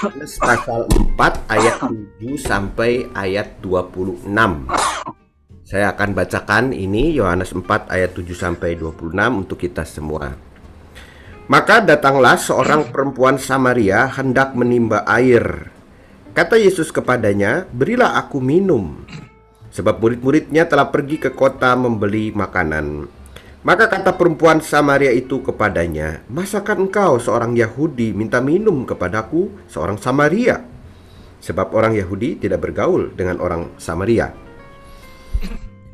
Yohanes pasal 4 ayat 7 sampai ayat 26. Saya akan bacakan ini Yohanes 4 ayat 7 sampai 26 untuk kita semua. Maka datanglah seorang perempuan Samaria hendak menimba air. Kata Yesus kepadanya, "Berilah aku minum." Sebab murid-muridnya telah pergi ke kota membeli makanan. Maka kata perempuan Samaria itu kepadanya, "Masakan engkau seorang Yahudi minta minum kepadaku, seorang Samaria?" Sebab orang Yahudi tidak bergaul dengan orang Samaria.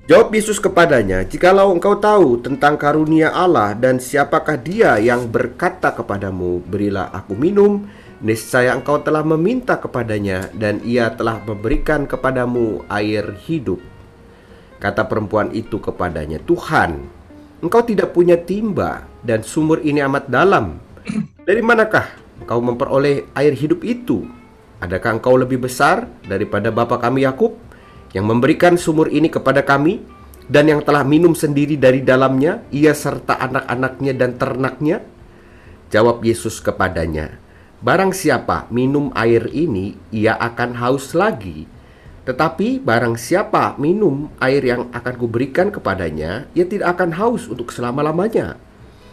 Jawab Yesus kepadanya, "Jikalau engkau tahu tentang karunia Allah dan siapakah Dia yang berkata kepadamu, 'Berilah aku minum,' niscaya engkau telah meminta kepadanya dan Ia telah memberikan kepadamu air hidup." Kata perempuan itu kepadanya, "Tuhan, Engkau tidak punya timba dan sumur ini amat dalam. Dari manakah engkau memperoleh air hidup itu? Adakah engkau lebih besar daripada bapa kami Yakub yang memberikan sumur ini kepada kami dan yang telah minum sendiri dari dalamnya, ia serta anak-anaknya dan ternaknya?" Jawab Yesus kepadanya, "Barang siapa minum air ini, ia akan haus lagi." Tetapi barang siapa minum air yang akan kuberikan kepadanya, ia tidak akan haus untuk selama-lamanya.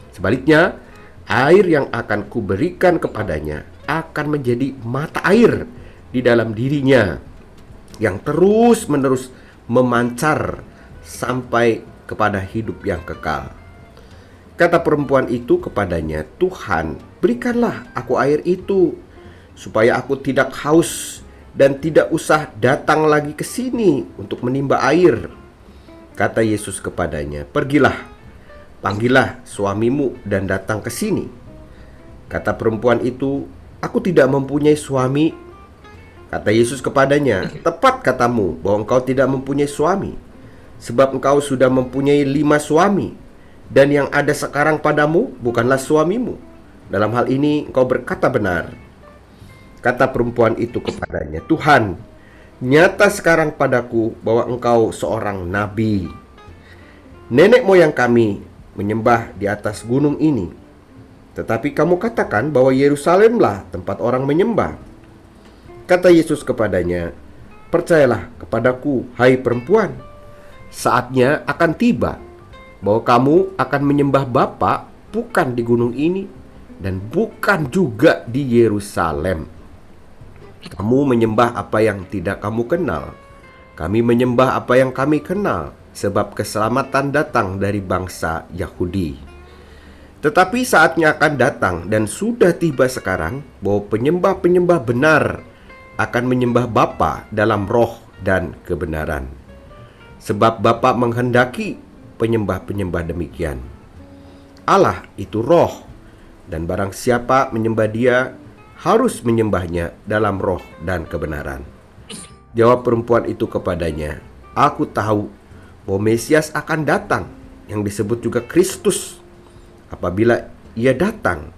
Sebaliknya, air yang akan kuberikan kepadanya akan menjadi mata air di dalam dirinya yang terus-menerus memancar sampai kepada hidup yang kekal. Kata perempuan itu kepadanya, "Tuhan, berikanlah aku air itu supaya aku tidak haus dan tidak usah datang lagi ke sini untuk menimba air. Kata Yesus kepadanya, "Pergilah, panggillah suamimu dan datang ke sini." Kata perempuan itu, "Aku tidak mempunyai suami." Kata Yesus kepadanya, "Tepat katamu bahwa engkau tidak mempunyai suami, sebab engkau sudah mempunyai lima suami, dan yang ada sekarang padamu bukanlah suamimu. Dalam hal ini engkau berkata benar." Kata perempuan itu kepadanya, "Tuhan, nyata sekarang padaku bahwa engkau seorang nabi. Nenek moyang kami menyembah di atas gunung ini, tetapi kamu katakan bahwa Yerusalemlah tempat orang menyembah." Kata Yesus kepadanya, "Percayalah kepadaku, hai perempuan, saatnya akan tiba bahwa kamu akan menyembah Bapa bukan di gunung ini dan bukan juga di Yerusalem." Kamu menyembah apa yang tidak kamu kenal. Kami menyembah apa yang kami kenal, sebab keselamatan datang dari bangsa Yahudi. Tetapi saatnya akan datang dan sudah tiba sekarang bahwa penyembah-penyembah benar akan menyembah Bapa dalam roh dan kebenaran. Sebab Bapa menghendaki penyembah-penyembah demikian. Allah itu roh, dan barang siapa menyembah dia harus menyembahnya dalam roh dan kebenaran. Jawab perempuan itu kepadanya, "Aku tahu bahwa Mesias akan datang, yang disebut juga Kristus. Apabila ia datang,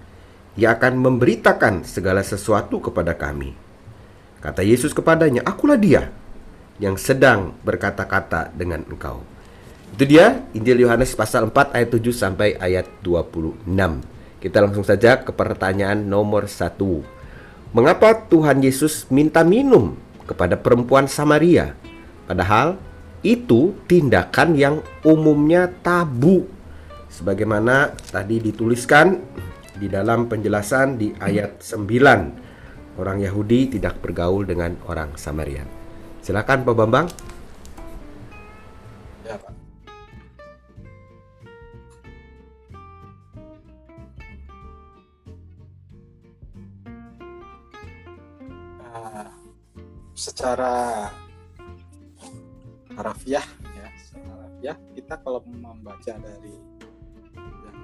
ia akan memberitakan segala sesuatu kepada kami." Kata Yesus kepadanya, "Akulah Dia yang sedang berkata-kata dengan engkau." Itu dia Injil Yohanes pasal 4 ayat 7 sampai ayat 26. Kita langsung saja ke pertanyaan nomor satu. Mengapa Tuhan Yesus minta minum kepada perempuan Samaria? Padahal itu tindakan yang umumnya tabu. Sebagaimana tadi dituliskan di dalam penjelasan di ayat 9. Orang Yahudi tidak bergaul dengan orang Samaria. Silakan Pak Bambang. Secara harafiah ya secara harafiah kita kalau membaca dari yang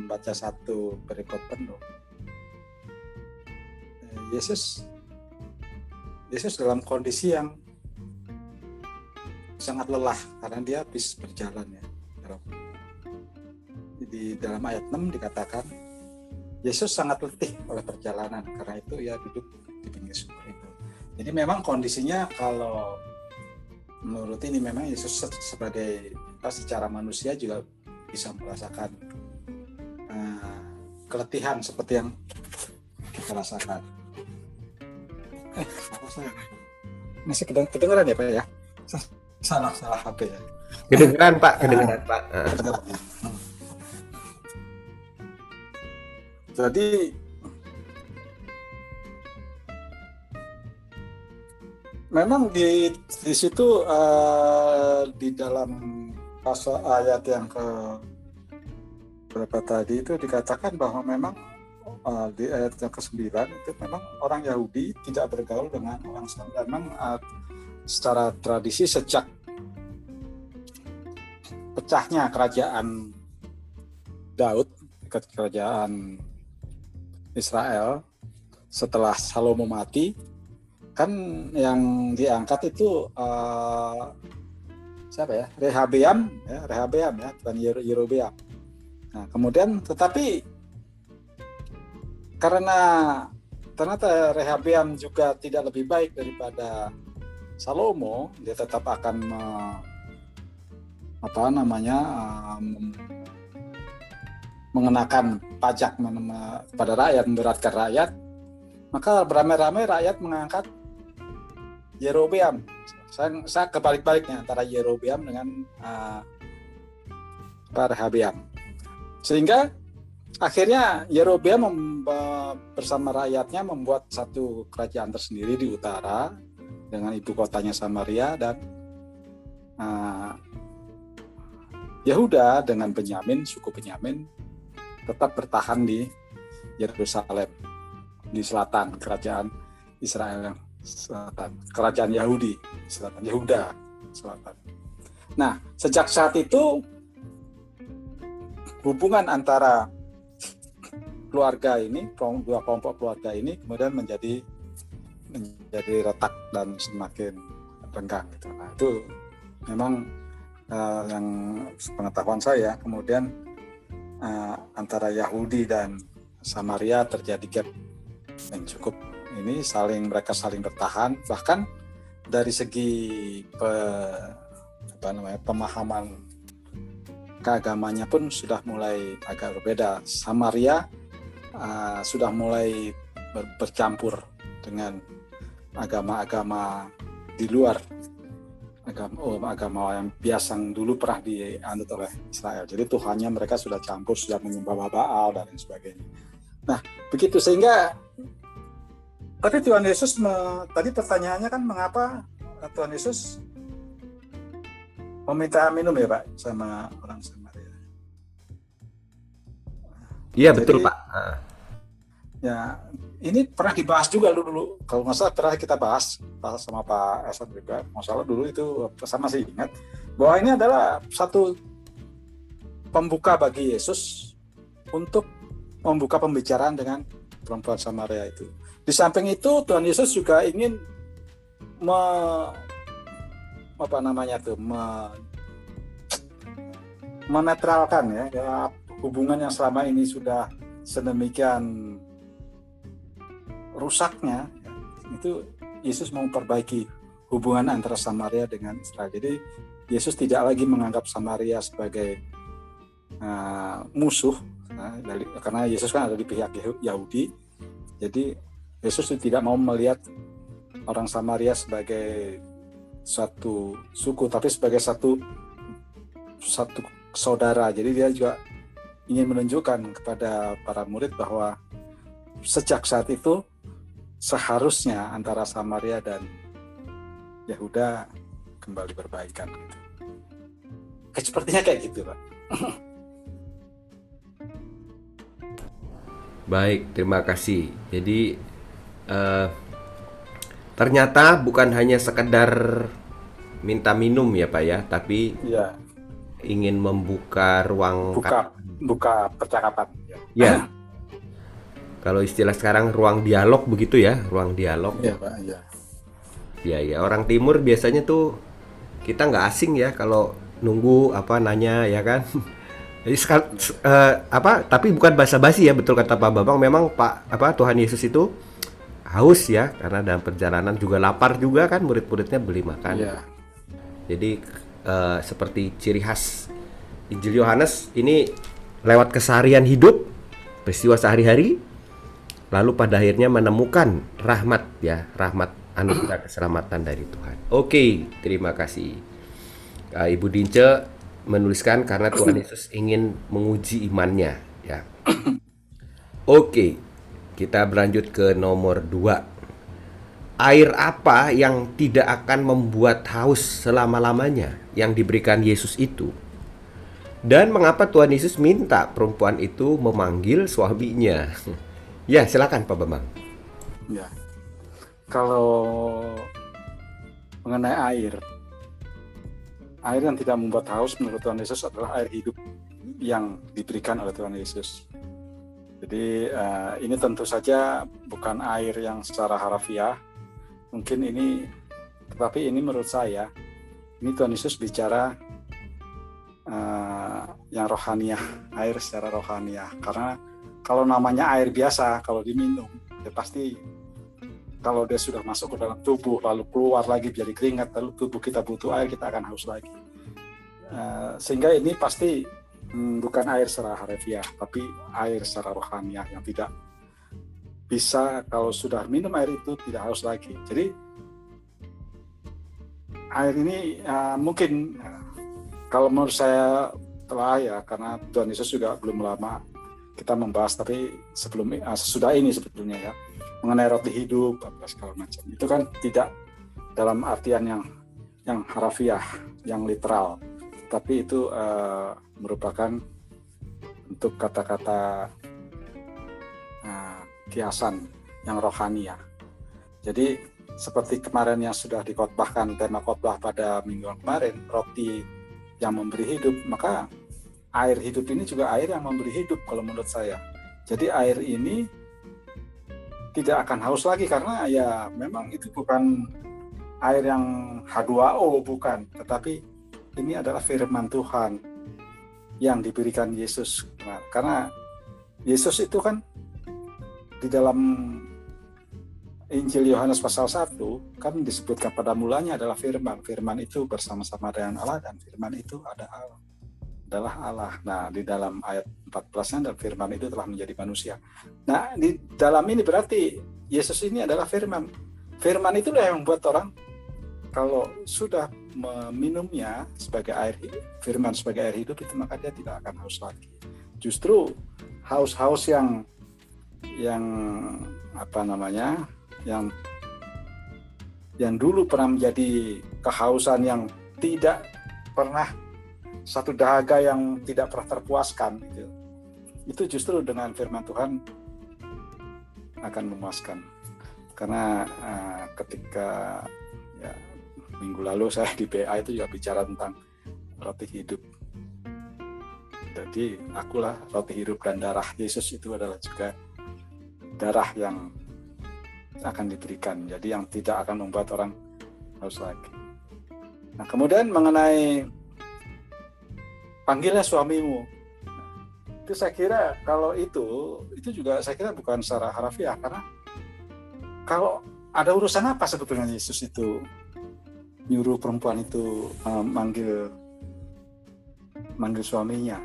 membaca satu perikop penuh eh, Yesus Yesus dalam kondisi yang sangat lelah karena dia habis berjalan ya. Di dalam ayat 6 dikatakan Yesus sangat letih oleh perjalanan karena itu ia duduk di pinggir itu jadi memang kondisinya kalau menurut ini memang Yesus sebagai secara manusia juga bisa merasakan uh, keletihan seperti yang kita rasakan. Eh, apa saya? Masih kedeng kedengeran ya Pak ya? Salah salah HP ya. Kedengeran Pak, kedengeran Pak. Kedengeran. Hmm. Jadi memang di di situ eh, di dalam pasal ayat yang ke berapa tadi itu dikatakan bahwa memang eh, di ayat yang ke-9 itu memang orang Yahudi tidak bergaul dengan orang Samari. Memang eh, secara tradisi sejak pecahnya kerajaan Daud ke kerajaan Israel setelah Salomo mati kan yang diangkat itu eh, siapa ya? Rehabeam ya Rehabeam ya bukan Yer- Yerobeam nah kemudian tetapi karena ternyata Rehabeam juga tidak lebih baik daripada Salomo dia tetap akan me- apa namanya mem- mengenakan pajak pada rakyat memberatkan rakyat. Maka beramai-ramai rakyat mengangkat Yerobeam. Saya, saya kebalik-baliknya antara Yerobeam dengan uh, Rehabeam. Sehingga akhirnya Yerobeam bersama rakyatnya membuat satu kerajaan tersendiri di utara dengan ibu kotanya Samaria dan uh, Yehuda dengan Benyamin, suku Benyamin tetap bertahan di Yerusalem di selatan kerajaan Israel selatan, kerajaan Yahudi selatan, Yehuda selatan. Nah, sejak saat itu hubungan antara keluarga ini, dua kelompok keluarga ini kemudian menjadi menjadi retak dan semakin renggang. Gitu. Nah, itu memang eh, yang pengetahuan saya kemudian eh, antara Yahudi dan Samaria terjadi gap yang cukup ini saling mereka saling bertahan. Bahkan dari segi pe- apa namanya pemahaman keagamannya pun sudah mulai agak berbeda. Samaria uh, sudah mulai ber- bercampur dengan agama-agama di luar agama oh, agama yang biasa dulu pernah dianut oleh Israel. Jadi Tuhannya mereka sudah campur sudah menyembah Baal dan lain sebagainya. Nah begitu sehingga tapi Tuhan Yesus me- tadi pertanyaannya kan mengapa Tuhan Yesus meminta minum ya Pak sama orang Samaria. Iya Jadi- betul Pak. Ya ini pernah dibahas juga dulu, dulu. kalau nggak salah pernah kita bahas, bahas sama Pak Esan juga. Masalah dulu itu sama sih ingat bahwa ini adalah satu pembuka bagi Yesus untuk membuka pembicaraan dengan perempuan Samaria itu. Di samping itu Tuhan Yesus juga ingin me, apa namanya tuh me, menetralkan ya, ya hubungan yang selama ini sudah sedemikian rusaknya ya, itu Yesus mau memperbaiki hubungan antara Samaria dengan Israel. Jadi Yesus tidak lagi menganggap Samaria sebagai uh, musuh nah, dari- karena Yesus kan ada di pihak Yahudi. Jadi Yesus tidak mau melihat orang Samaria sebagai satu suku tapi sebagai satu satu saudara. Jadi dia juga ingin menunjukkan kepada para murid bahwa sejak saat itu seharusnya antara Samaria dan Yehuda kembali berbaikan gitu. Kayak sepertinya kayak gitu, Pak. Baik, terima kasih. Jadi eh, ternyata bukan hanya sekedar minta minum ya Pak ya, tapi Iya, ingin membuka ruang buka buka percakapan ya. Ya. Kalau istilah sekarang ruang dialog begitu ya, ruang dialog. Iya, Pak, iya. Ya ya, orang timur biasanya tuh kita nggak asing ya kalau nunggu apa nanya ya kan. Jadi eh, apa tapi bukan basa-basi ya betul kata Pak Bambang memang Pak apa Tuhan Yesus itu haus ya karena dalam perjalanan juga lapar juga kan murid-muridnya beli makan. Iya. Jadi eh, seperti ciri khas Injil Yohanes ini lewat keseharian hidup, peristiwa sehari-hari, lalu pada akhirnya menemukan rahmat ya, rahmat anugerah keselamatan dari Tuhan. Oke, terima kasih. Uh, Ibu Dince menuliskan karena Tuhan Yesus ingin menguji imannya ya. Oke, kita berlanjut ke nomor dua. Air apa yang tidak akan membuat haus selama-lamanya yang diberikan Yesus itu? Dan mengapa Tuhan Yesus minta perempuan itu memanggil suaminya? ya, silakan Pak Bambang. Ya. Kalau mengenai air, air yang tidak membuat haus menurut Tuhan Yesus adalah air hidup yang diberikan oleh Tuhan Yesus. Jadi uh, ini tentu saja bukan air yang secara harafiah, mungkin ini tetapi ini menurut saya ini Tuhan Yesus bicara uh, yang rohaniah air secara rohaniah. Karena kalau namanya air biasa kalau diminum ya pasti kalau dia sudah masuk ke dalam tubuh lalu keluar lagi jadi keringat lalu tubuh kita butuh air kita akan haus lagi. Uh, sehingga ini pasti bukan air secara harafiah tapi air secara rohaniah yang tidak bisa kalau sudah minum air itu tidak haus lagi. Jadi air ini uh, mungkin uh, kalau menurut saya telah ya karena Tuhan Yesus juga belum lama kita membahas tapi sebelum uh, sesudah ini sebetulnya ya mengenai roti hidup apa segala macam itu kan tidak dalam artian yang yang harafiah yang literal tapi itu uh, merupakan untuk kata-kata kiasan yang rohani ya. Jadi seperti kemarin yang sudah dikotbahkan tema khotbah pada minggu kemarin, roti yang memberi hidup, maka air hidup ini juga air yang memberi hidup kalau menurut saya. Jadi air ini tidak akan haus lagi karena ya memang itu bukan air yang H2O bukan, tetapi ini adalah firman Tuhan yang diberikan Yesus. Nah, karena Yesus itu kan di dalam Injil Yohanes pasal 1 kan disebutkan pada mulanya adalah firman. Firman itu bersama-sama dengan Allah dan firman itu ada Allah. Adalah Allah. Nah, di dalam ayat 14 dan firman itu telah menjadi manusia. Nah, di dalam ini berarti Yesus ini adalah firman. Firman itulah yang membuat orang kalau sudah meminumnya sebagai air firman sebagai air hidup itu maka dia tidak akan haus lagi. Justru haus-haus yang yang apa namanya yang yang dulu pernah menjadi kehausan yang tidak pernah satu dahaga yang tidak pernah terpuaskan gitu. itu justru dengan firman Tuhan akan memuaskan karena uh, ketika minggu lalu saya di PA itu juga bicara tentang roti hidup jadi akulah roti hidup dan darah Yesus itu adalah juga darah yang akan diberikan. Jadi yang tidak akan membuat orang haus lagi. Nah, kemudian mengenai panggilnya suamimu. Itu saya kira kalau itu itu juga saya kira bukan secara harafiah karena kalau ada urusan apa sebetulnya Yesus itu nyuruh perempuan itu um, manggil manggil suaminya.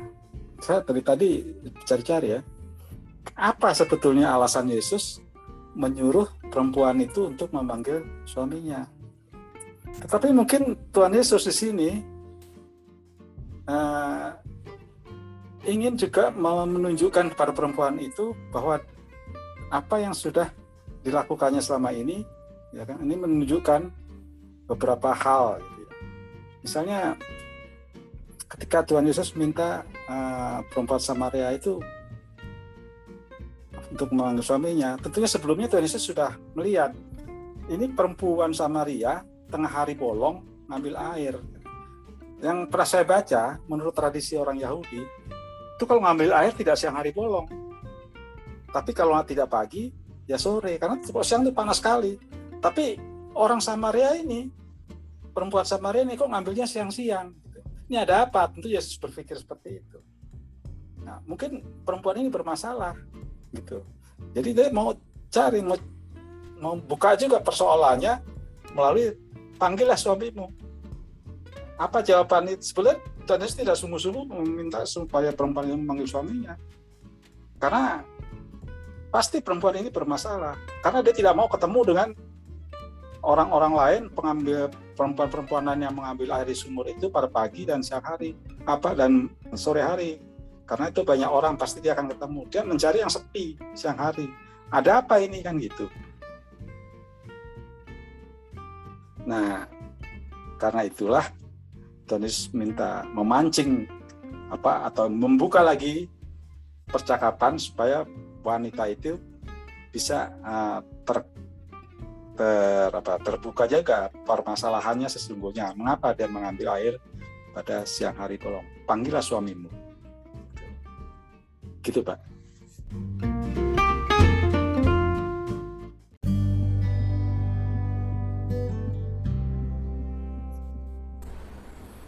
Saya dari tadi cari-cari ya apa sebetulnya alasan Yesus menyuruh perempuan itu untuk memanggil suaminya. Tetapi mungkin Tuhan Yesus di sini uh, ingin juga menunjukkan kepada perempuan itu bahwa apa yang sudah dilakukannya selama ini, ya kan, ini menunjukkan beberapa hal. Gitu ya. Misalnya ketika Tuhan Yesus minta uh, perempuan Samaria itu untuk memanggil suaminya. Tentunya sebelumnya Tuhan Yesus sudah melihat ini perempuan Samaria tengah hari bolong ngambil air. Yang pernah saya baca, menurut tradisi orang Yahudi, itu kalau ngambil air tidak siang hari bolong. Tapi kalau tidak pagi, ya sore. Karena siang itu panas sekali. Tapi orang Samaria ini, perempuan Samaria ini kok ngambilnya siang-siang. Ini ada apa? Tentu Yesus berpikir seperti itu. Nah, mungkin perempuan ini bermasalah gitu jadi dia mau cari mau mau buka juga persoalannya melalui panggillah suamimu apa jawaban itu sebenarnya Tuhan Yesus tidak sungguh-sungguh meminta supaya perempuan yang memanggil suaminya karena pasti perempuan ini bermasalah karena dia tidak mau ketemu dengan orang-orang lain pengambil perempuan-perempuan lain yang mengambil air di sumur itu pada pagi dan siang hari apa dan sore hari. Karena itu banyak orang pasti dia akan ketemu. Dia mencari yang sepi siang hari. Ada apa ini kan gitu. Nah karena itulah Tonis minta memancing apa atau membuka lagi percakapan supaya wanita itu bisa uh, ter, ter apa, terbuka juga permasalahannya sesungguhnya. Mengapa dia mengambil air pada siang hari? Tolong panggillah suamimu. Gitu pak.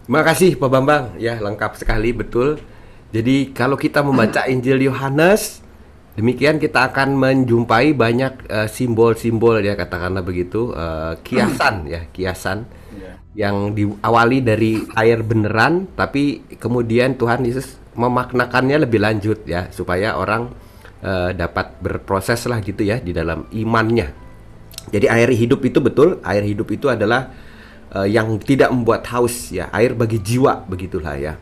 Terima kasih Pak Bambang, ya lengkap sekali betul. Jadi kalau kita membaca Injil Yohanes, demikian kita akan menjumpai banyak eh, simbol-simbol uh, ya katakanlah begitu, uh, kiasan ya kiasan yeah. yang diawali dari air beneran, tapi kemudian Tuhan Yesus memaknakannya lebih lanjut ya supaya orang uh, dapat berproses lah gitu ya di dalam imannya. Jadi air hidup itu betul, air hidup itu adalah uh, yang tidak membuat haus ya air bagi jiwa begitulah ya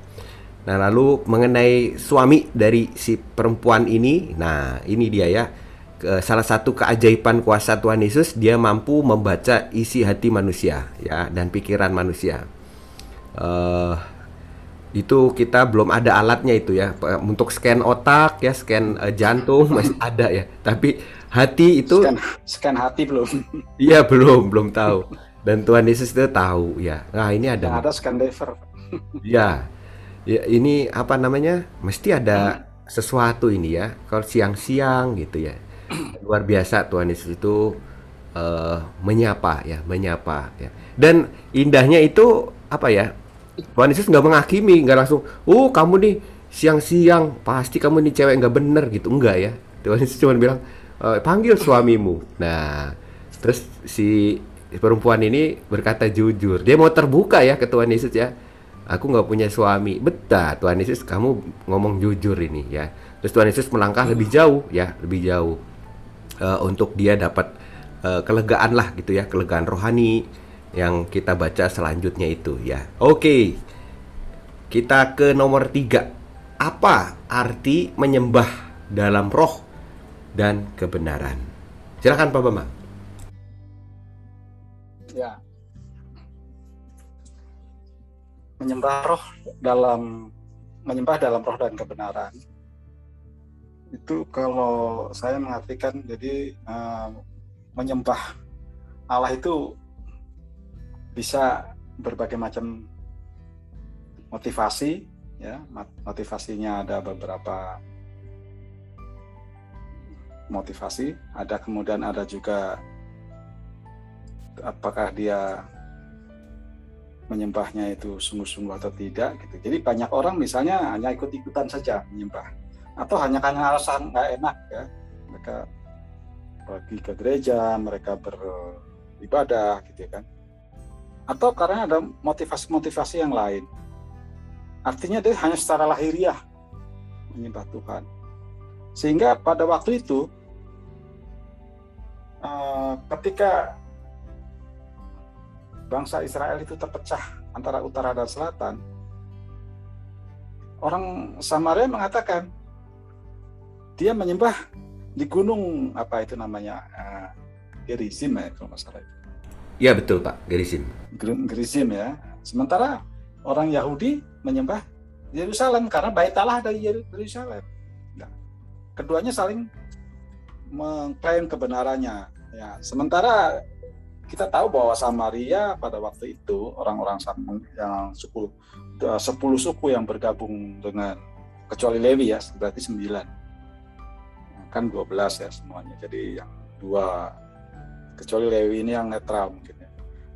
nah lalu mengenai suami dari si perempuan ini. Nah ini dia ya. Salah satu keajaiban kuasa Tuhan Yesus dia mampu membaca isi hati manusia ya dan pikiran manusia. Uh, itu kita belum ada alatnya itu ya. Untuk scan otak ya scan uh, jantung masih ada ya. Tapi hati itu scan, scan hati belum. Iya belum belum tahu. Dan Tuhan Yesus itu tahu ya. Nah ini ada. Ada scandiver ya ya ini apa namanya? Mesti ada sesuatu ini ya. Kalau siang-siang gitu ya. Luar biasa Tuhan Yesus itu uh, menyapa ya menyapa ya. Dan indahnya itu apa ya? Tuhan Yesus nggak menghakimi nggak langsung uh kamu nih siang-siang pasti kamu nih cewek nggak bener gitu. Enggak ya. Tuhan Yesus cuma bilang e, panggil suamimu. Nah terus si perempuan ini berkata jujur. Dia mau terbuka ya ke Tuhan Yesus ya. Aku nggak punya suami. Betah Tuhan Yesus kamu ngomong jujur ini ya. Terus Tuhan Yesus melangkah lebih jauh ya, lebih jauh uh, untuk dia dapat uh, kelegaan lah gitu ya, kelegaan rohani yang kita baca selanjutnya itu ya. Oke, kita ke nomor tiga. Apa arti menyembah dalam roh dan kebenaran? Silakan Pak Bambang ya menyembah roh dalam menyembah dalam roh dan kebenaran. Itu kalau saya mengartikan jadi uh, menyembah Allah itu bisa berbagai macam motivasi ya. Motivasinya ada beberapa motivasi. Ada kemudian ada juga apakah dia menyembahnya itu sungguh-sungguh atau tidak gitu. Jadi banyak orang misalnya hanya ikut-ikutan saja menyembah atau hanya karena alasan nggak enak ya mereka pergi ke gereja, mereka beribadah gitu kan. Atau karena ada motivasi-motivasi yang lain. Artinya dia hanya secara lahiriah menyembah Tuhan. Sehingga pada waktu itu eh, ketika bangsa Israel itu terpecah antara utara dan selatan, orang Samaria mengatakan dia menyembah di gunung apa itu namanya uh, Gerizim ya kalau masalah itu. Iya betul Pak Gerizim. Gerizim ya. Sementara orang Yahudi menyembah Yerusalem karena bait Allah dari Yerusalem. Nah, keduanya saling mengklaim kebenarannya. Ya, sementara kita tahu bahwa Samaria pada waktu itu orang-orang yang suku sepuluh suku yang bergabung dengan kecuali Lewi ya berarti sembilan. Kan dua belas ya semuanya jadi yang dua kecuali Lewi ini yang netral mungkin ya.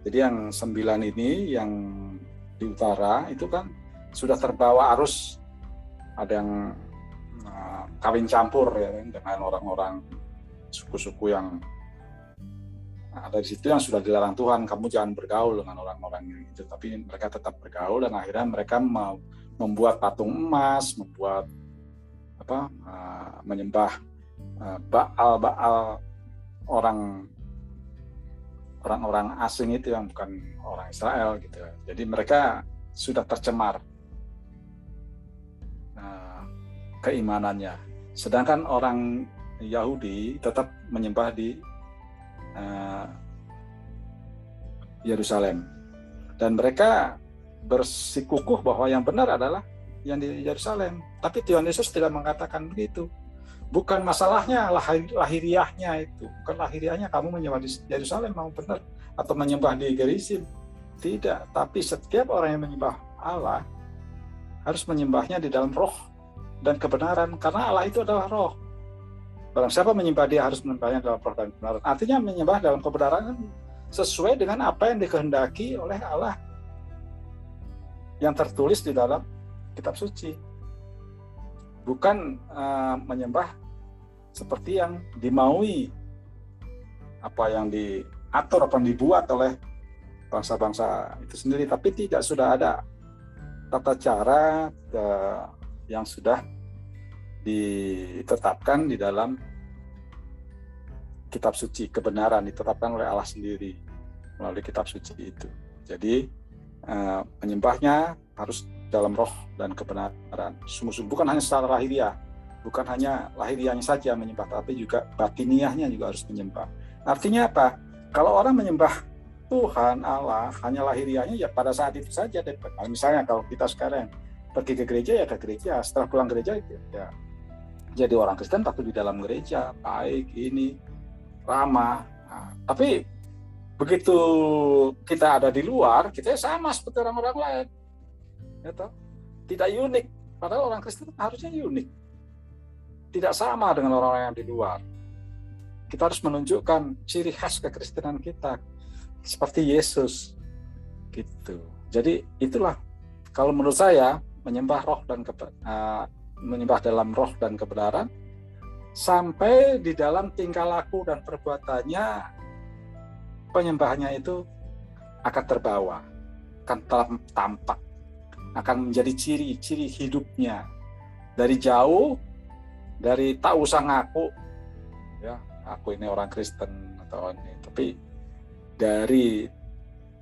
Jadi yang sembilan ini yang di utara itu kan sudah terbawa arus. Ada yang uh, kawin campur ya dengan orang-orang suku-suku yang Nah, dari situ yang sudah dilarang Tuhan, kamu jangan bergaul dengan orang-orang yang itu. Tapi mereka tetap bergaul dan akhirnya mereka mau membuat patung emas, membuat apa, uh, menyembah uh, baal baal orang orang-orang asing itu yang bukan orang Israel gitu. Jadi mereka sudah tercemar uh, keimanannya. Sedangkan orang Yahudi tetap menyembah di Yerusalem dan mereka bersikukuh bahwa yang benar adalah yang di Yerusalem. Tapi Tuhan Yesus tidak mengatakan begitu. Bukan masalahnya lahir, lahiriahnya itu, bukan lahiriahnya kamu menyembah di Yerusalem mau benar atau menyembah di Gerizim. Tidak, tapi setiap orang yang menyembah Allah harus menyembahnya di dalam roh dan kebenaran karena Allah itu adalah roh. Barang siapa menyembah dia harus menyembahnya dalam roh dan kebenaran. Artinya menyembah dalam kebenaran sesuai dengan apa yang dikehendaki oleh Allah yang tertulis di dalam kitab suci. Bukan uh, menyembah seperti yang dimaui apa yang diatur apa yang dibuat oleh bangsa-bangsa itu sendiri tapi tidak sudah ada tata cara uh, yang sudah ditetapkan di dalam kitab suci kebenaran ditetapkan oleh Allah sendiri melalui kitab suci itu. Jadi uh, menyembahnya harus dalam roh dan kebenaran. Sungguh-sungguh bukan hanya secara lahiriah, bukan hanya lahiriahnya saja menyembah, tapi juga batiniahnya juga harus menyembah. Artinya apa? Kalau orang menyembah Tuhan Allah hanya lahiriahnya ya pada saat itu saja. Misalnya kalau kita sekarang pergi ke gereja ya ke gereja, setelah pulang gereja ya jadi orang Kristen tapi di dalam gereja baik ini ramah. Nah, tapi begitu kita ada di luar, kita sama seperti orang-orang lain. Ya, Tidak unik. Padahal orang Kristen harusnya unik. Tidak sama dengan orang-orang yang di luar. Kita harus menunjukkan ciri khas kekristenan kita. Seperti Yesus. Gitu. Jadi itulah kalau menurut saya menyembah roh dan ke, uh, menyembah dalam roh dan kebenaran sampai di dalam tingkah laku dan perbuatannya penyembahnya itu akan terbawa, akan tampak, akan menjadi ciri-ciri hidupnya. Dari jauh, dari tak usah ngaku, ya aku ini orang Kristen atau ini, tapi dari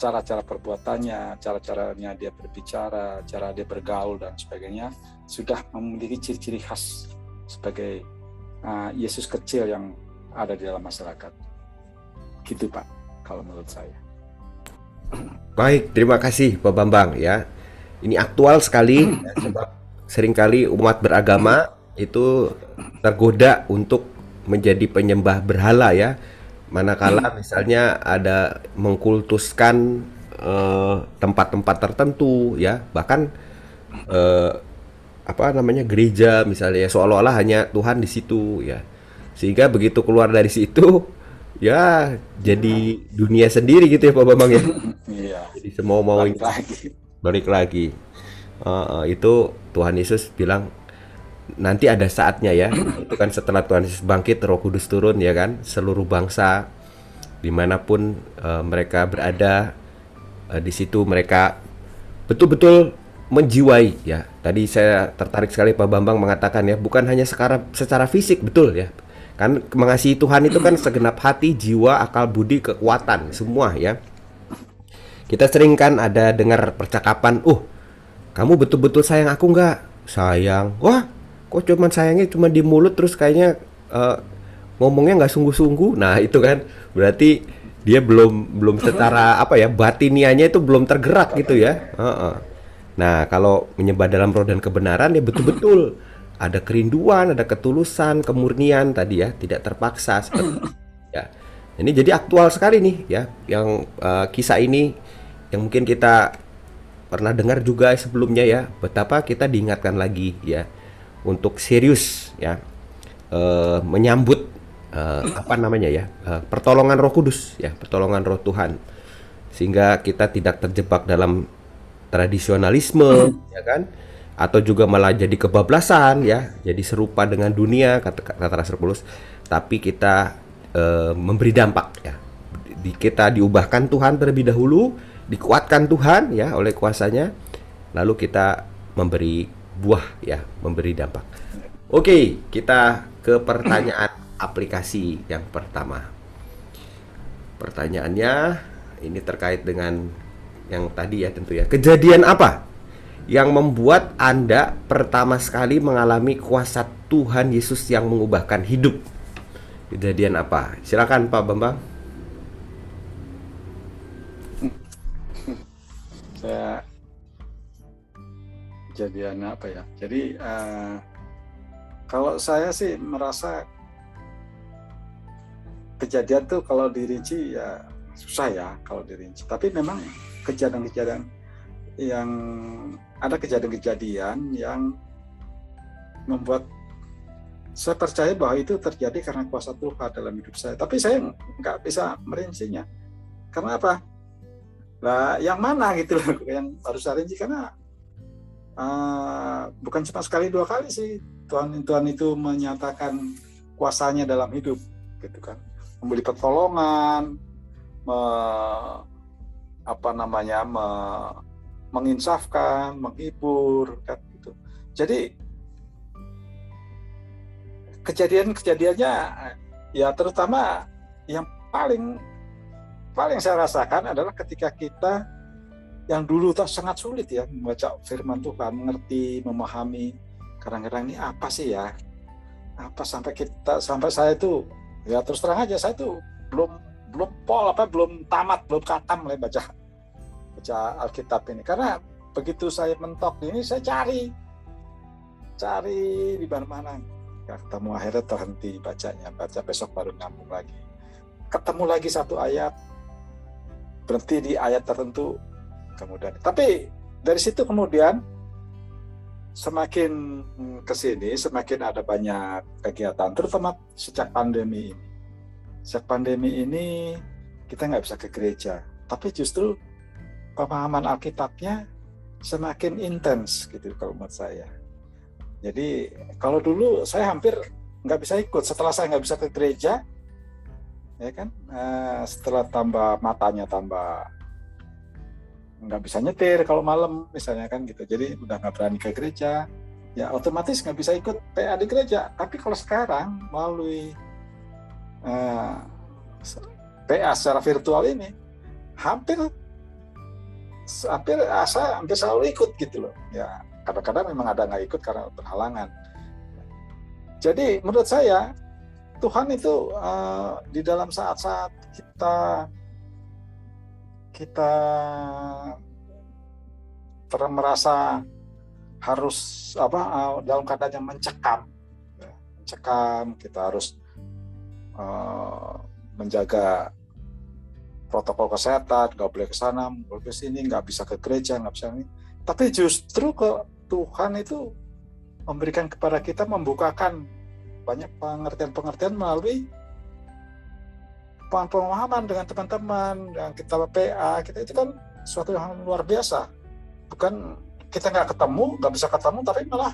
cara-cara perbuatannya, cara-caranya dia berbicara, cara dia bergaul dan sebagainya sudah memiliki ciri-ciri khas sebagai uh, Yesus kecil yang ada di dalam masyarakat. Gitu Pak kalau menurut saya. Baik, terima kasih Pak Bambang ya. Ini aktual sekali ya, sebab sering kali umat beragama itu tergoda untuk menjadi penyembah berhala ya. Manakala misalnya ada mengkultuskan eh, tempat-tempat uh, tertentu ya, bahkan uh, apa namanya gereja misalnya ya seolah-olah hanya Tuhan di situ ya. Sehingga begitu keluar dari situ ya jadi dunia sendiri gitu ya Pak Bambang ya. Iya. Jadi semua mau balik lagi. Balik lagi. Uh, uh, itu Tuhan Yesus bilang nanti ada saatnya ya. itu kan setelah Tuhan Yesus bangkit, Roh Kudus turun ya kan, seluruh bangsa di mana pun uh, mereka berada uh, di situ mereka betul-betul menjiwai ya. Tadi saya tertarik sekali Pak Bambang mengatakan ya, bukan hanya secara secara fisik betul ya, Kan mengasihi Tuhan itu kan segenap hati, jiwa, akal budi, kekuatan semua ya. Kita sering kan ada dengar percakapan, "Uh, kamu betul-betul sayang aku nggak?" "Sayang." "Wah, kok cuman sayangnya cuma di mulut terus kayaknya uh, ngomongnya nggak sungguh-sungguh." Nah, itu kan berarti dia belum belum secara apa ya batinianya itu belum tergerak gitu ya. Uh -uh. Nah, kalau menyembah dalam roh dan kebenaran ya betul-betul ada kerinduan, ada ketulusan, kemurnian tadi ya, tidak terpaksa seperti ya. Ini jadi aktual sekali nih ya, yang uh, kisah ini yang mungkin kita pernah dengar juga sebelumnya ya, betapa kita diingatkan lagi ya untuk serius ya. Uh, menyambut uh, apa namanya ya uh, pertolongan Roh Kudus ya, pertolongan Roh Tuhan. Sehingga kita tidak terjebak dalam tradisionalisme ya kan? Atau juga malah jadi kebablasan ya jadi serupa dengan dunia kata kata Paulus. Tapi kita e, memberi dampak ya. Di, kita diubahkan Tuhan terlebih dahulu dikuatkan Tuhan ya oleh kuasanya. Lalu kita memberi buah ya memberi dampak oke kita ke pertanyaan aplikasi yang pertama. Pertanyaannya ini terkait dengan yang tadi ya tentu ya. Kejadian apa yang membuat Anda pertama sekali mengalami kuasa Tuhan Yesus yang mengubahkan hidup? Kejadian apa? Silakan Pak Bambang. Saya kejadian apa ya? Jadi uh, kalau saya sih merasa kejadian tuh kalau dirinci ya susah ya kalau dirinci. Tapi memang kejadian-kejadian yang ada kejadian-kejadian yang membuat saya percaya bahwa itu terjadi karena kuasa Tuhan dalam hidup saya. Tapi saya nggak bisa merincinya. Karena apa? Lah, yang mana gitu loh yang harus saya rinci karena uh, bukan cuma sekali dua kali sih. Tuhan Tuhan itu menyatakan kuasanya dalam hidup gitu kan. Memberi pertolongan me, apa namanya me, menginsafkan menghibur kan gitu. Jadi kejadian-kejadiannya ya terutama yang paling paling saya rasakan adalah ketika kita yang dulu tak sangat sulit ya membaca firman Tuhan, mengerti, memahami. Kadang-kadang ini apa sih ya? Apa sampai kita sampai saya itu ya terus terang aja saya itu belum belum pol apa belum tamat belum katam mulai baca baca Alkitab ini. Karena begitu saya mentok ini saya cari cari di mana-mana. Ya, ketemu akhirnya terhenti bacanya. Baca besok baru nyambung lagi. Ketemu lagi satu ayat. Berhenti di ayat tertentu kemudian. Tapi dari situ kemudian semakin ke sini semakin ada banyak kegiatan terutama sejak pandemi ini. Sejak pandemi ini kita nggak bisa ke gereja. Tapi justru pemahaman Alkitabnya semakin intens gitu kalau menurut saya. Jadi kalau dulu saya hampir nggak bisa ikut. Setelah saya nggak bisa ke gereja ya kan? Uh, setelah tambah matanya tambah nggak bisa nyetir kalau malam misalnya kan gitu. Jadi udah nggak berani ke gereja ya otomatis nggak bisa ikut PA di gereja. Tapi kalau sekarang melalui uh, eh, PA secara virtual ini hampir hampir asa hampir selalu ikut gitu loh. Ya kadang-kadang memang ada nggak ikut karena berhalangan. Jadi menurut saya Tuhan itu uh, di dalam saat-saat kita kita ter merasa harus apa uh, dalam keadaan yang mencekam, ya, mencekam kita harus uh, menjaga protokol kesehatan, nggak boleh ke sana, boleh ke sini, nggak bisa ke gereja, nggak bisa ini. Tapi justru ke Tuhan itu memberikan kepada kita membukakan banyak pengertian-pengertian melalui pemahaman dengan teman-teman dan kita PA kita itu kan suatu yang luar biasa. Bukan kita nggak ketemu nggak bisa ketemu tapi malah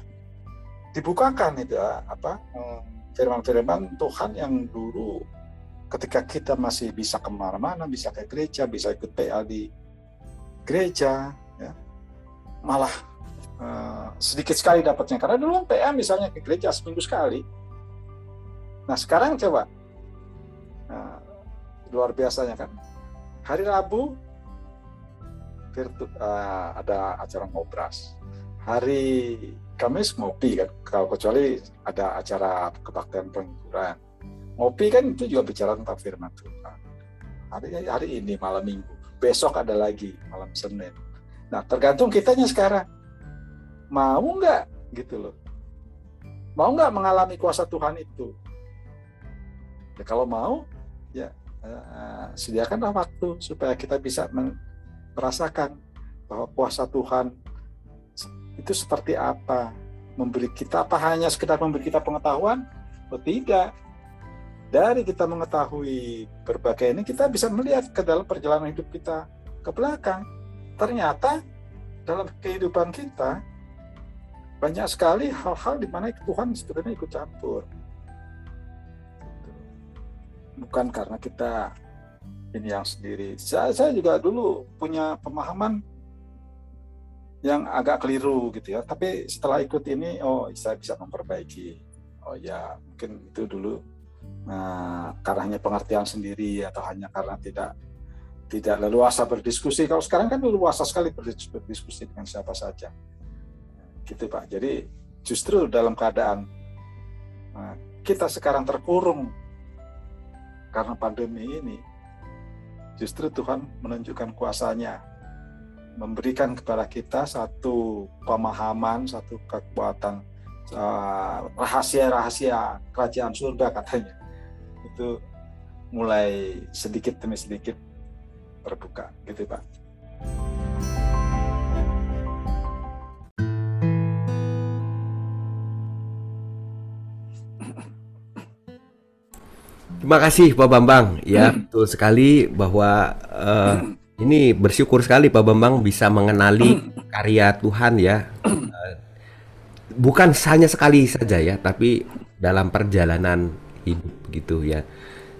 dibukakan itu ya, apa eh, firman-firman Tuhan yang dulu ketika kita masih bisa ke mana-mana bisa ke gereja bisa ikut PA di gereja ya malah uh, sedikit sekali dapatnya. Karena dulu PA misalnya ke gereja seminggu sekali. Nah sekarang coba luar biasanya kan? Hari Rabu virtu, uh, ada acara ngobras. Hari Kamis ngopi kan? Kalau kecuali ada acara kebaktian penghiburan. Ngopi kan itu juga bicara tentang firman Tuhan. Hari hari ini malam minggu. Besok ada lagi malam Senin. Nah tergantung kitanya sekarang. Mau nggak? Gitu loh. Mau nggak mengalami kuasa Tuhan itu? Ya, kalau mau, uh, sediakanlah waktu supaya kita bisa merasakan bahwa puasa Tuhan itu seperti apa, memberi kita apa hanya sekedar memberi kita pengetahuan? Oh tidak. Dari kita mengetahui berbagai ini, kita bisa melihat ke dalam perjalanan hidup kita ke belakang. Ternyata dalam kehidupan kita banyak sekali hal-hal di mana Tuhan sebenarnya ikut campur bukan karena kita ini yang sendiri. Saya, saya juga dulu punya pemahaman yang agak keliru gitu ya. Tapi setelah ikut ini, oh saya bisa memperbaiki. Oh ya, mungkin itu dulu Nah, karena hanya pengertian sendiri atau hanya karena tidak tidak leluasa berdiskusi. Kalau sekarang kan leluasa sekali berdiskusi dengan siapa saja. Gitu Pak. Jadi justru dalam keadaan nah, kita sekarang terkurung karena pandemi ini, justru Tuhan menunjukkan kuasanya, memberikan kepada kita satu pemahaman, satu kekuatan uh, rahasia-rahasia kerajaan surga katanya itu mulai sedikit demi sedikit terbuka gitu Pak. Terima kasih Pak Bambang. Ya, betul sekali bahwa uh, ini bersyukur sekali Pak Bambang bisa mengenali karya Tuhan ya. Uh, bukan hanya sekali saja ya, tapi dalam perjalanan hidup gitu ya.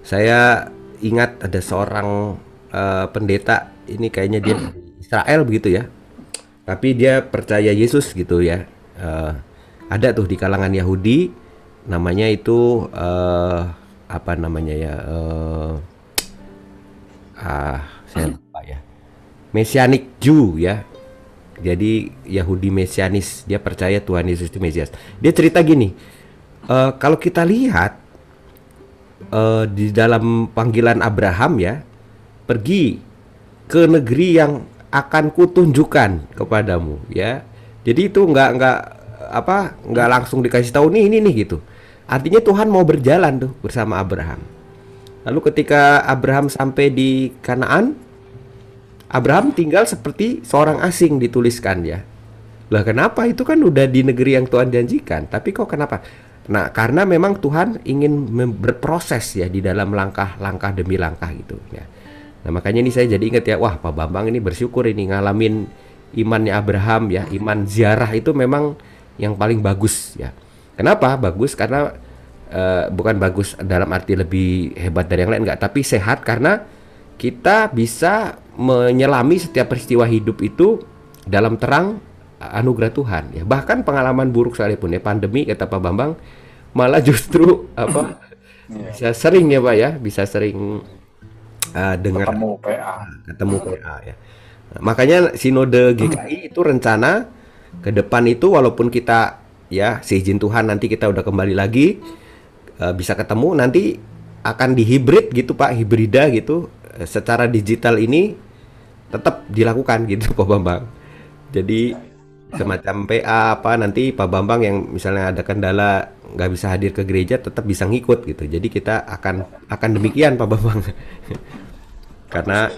Saya ingat ada seorang uh, pendeta ini kayaknya dia dari Israel begitu ya. Tapi dia percaya Yesus gitu ya. Uh, ada tuh di kalangan Yahudi namanya itu uh, apa namanya ya? Uh, ah, saya lupa ya. Mesianik Jew ya. Jadi Yahudi Mesianis, dia percaya Tuhan Yesus itu Mesias. Dia cerita gini, uh, kalau kita lihat uh, di dalam panggilan Abraham ya, pergi ke negeri yang akan kutunjukkan kepadamu ya. Jadi itu nggak nggak apa nggak langsung dikasih tahu nih ini nih gitu. Artinya Tuhan mau berjalan tuh bersama Abraham. Lalu ketika Abraham sampai di Kanaan, Abraham tinggal seperti seorang asing dituliskan ya. Lah kenapa? Itu kan udah di negeri yang Tuhan janjikan. Tapi kok kenapa? Nah, karena memang Tuhan ingin berproses ya di dalam langkah-langkah demi langkah gitu ya. Nah, makanya ini saya jadi ingat ya, wah Pak Bambang ini bersyukur ini ngalamin imannya Abraham ya, iman ziarah itu memang yang paling bagus ya. Kenapa? Bagus karena uh, bukan bagus dalam arti lebih hebat dari yang lain enggak, tapi sehat karena kita bisa menyelami setiap peristiwa hidup itu dalam terang anugerah Tuhan ya. Bahkan pengalaman buruk sekalipun ya pandemi kata Pak Bambang malah justru apa yeah. bisa sering ya Pak ya, bisa sering uh, dengar ketemu PA. Ketemu PA ya. Nah, makanya sinode GKI itu rencana ke depan itu walaupun kita ya seizin Tuhan nanti kita udah kembali lagi uh, bisa ketemu nanti akan dihibrid gitu Pak, hibrida gitu secara digital ini tetap dilakukan gitu Pak Bambang. Jadi semacam PA apa nanti Pak Bambang yang misalnya ada kendala nggak bisa hadir ke gereja tetap bisa ngikut gitu. Jadi kita akan akan demikian Pak Bambang. Karena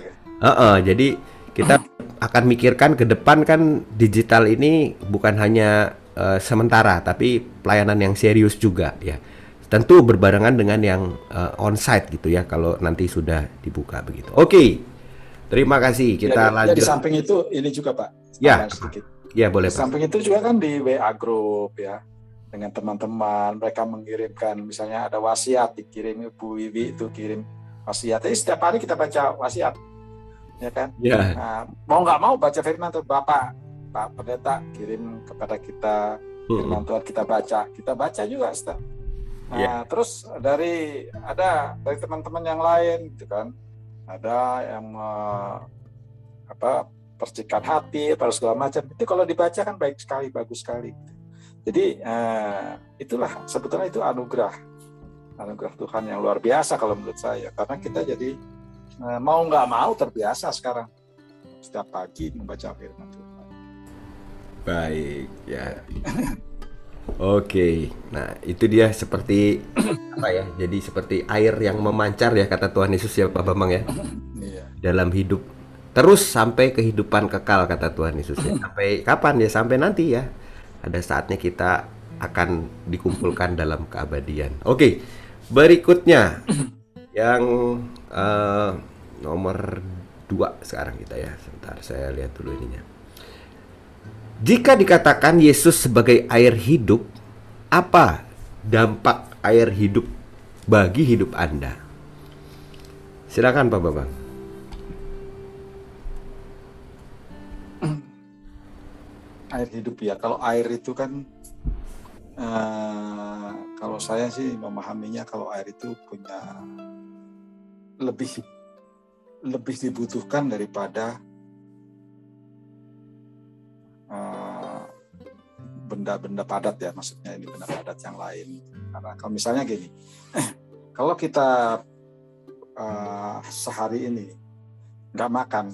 uh -uh, jadi kita akan mikirkan ke depan kan digital ini bukan hanya uh, sementara tapi pelayanan yang serius juga ya. Tentu berbarengan dengan yang uh, onsite gitu ya kalau nanti sudah dibuka begitu. Oke. Okay. Terima kasih. Kita ya, lanjut. Ya, di samping itu ini juga Pak. Ya. Sedikit Ya boleh. Di samping itu juga kan di WA group ya dengan teman-teman mereka mengirimkan misalnya ada wasiat dikirim Ibu Wiwi itu kirim wasiat. Jadi setiap hari kita baca wasiat ya kan. Ya. Nah, mau nggak mau baca firman tuh Bapak Pak Pendeta kirim kepada kita firman Tuhan kita baca kita baca juga Ustaz. Nah, yeah. terus dari ada dari teman-teman yang lain gitu kan. Ada yang uh, apa percikan hati, pada segala macam. Itu kalau dibaca kan baik sekali, bagus sekali. Jadi uh, itulah sebetulnya itu anugerah, anugerah Tuhan yang luar biasa kalau menurut saya. Karena kita jadi uh, mau nggak mau terbiasa sekarang setiap pagi membaca firman Tuhan. Baik, ya. Oke, nah itu dia seperti apa ya? Jadi seperti air yang memancar ya kata Tuhan Yesus ya Pak Bambang ya. Iya. Dalam hidup terus sampai kehidupan kekal kata Tuhan Yesus ya. Sampai kapan ya? Sampai nanti ya. Ada saatnya kita akan dikumpulkan dalam keabadian. Oke, berikutnya yang uh, nomor dua sekarang kita ya. Sebentar saya lihat dulu ininya. Jika dikatakan Yesus sebagai air hidup, apa dampak air hidup bagi hidup Anda? Silakan Pak Babang. air hidup ya. Kalau air itu kan uh, kalau saya sih memahaminya kalau air itu punya lebih lebih dibutuhkan daripada benda-benda padat ya maksudnya ini benda padat yang lain. Karena kalau misalnya gini kalau kita uh, sehari ini nggak makan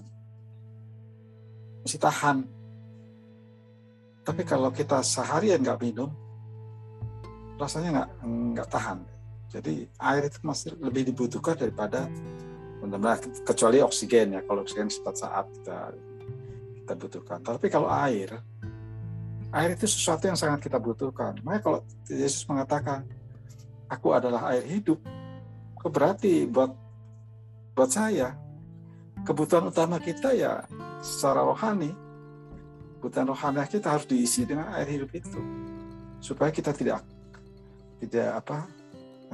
mesti tahan. Tapi kalau kita seharian nggak minum rasanya nggak nggak tahan. Jadi air itu masih lebih dibutuhkan daripada benar-benar kecuali oksigen ya. Kalau oksigen setiap saat kita kita butuhkan. Tapi kalau air air itu sesuatu yang sangat kita butuhkan. Makanya kalau Yesus mengatakan aku adalah air hidup berarti buat buat saya kebutuhan utama kita ya secara rohani kebutuhan rohani kita harus diisi dengan air hidup itu. Supaya kita tidak tidak apa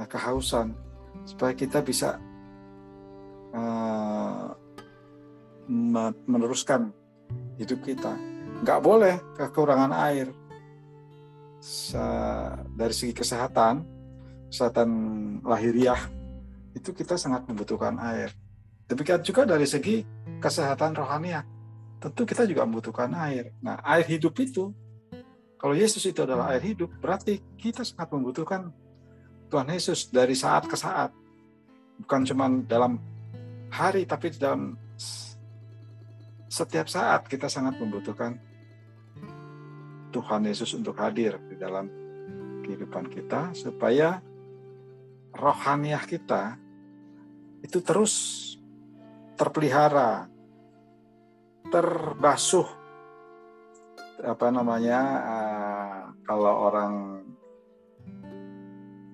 kehausan. Supaya kita bisa uh, meneruskan hidup kita nggak boleh kekurangan air dari segi kesehatan kesehatan lahiriah itu kita sangat membutuhkan air. Demikian juga dari segi kesehatan rohania, tentu kita juga membutuhkan air. Nah, air hidup itu, kalau Yesus itu adalah air hidup, berarti kita sangat membutuhkan Tuhan Yesus dari saat ke saat. Bukan cuma dalam hari, tapi dalam setiap saat kita sangat membutuhkan Tuhan Yesus untuk hadir di dalam kehidupan kita supaya rohaniah kita itu terus terpelihara, terbasuh apa namanya uh, kalau orang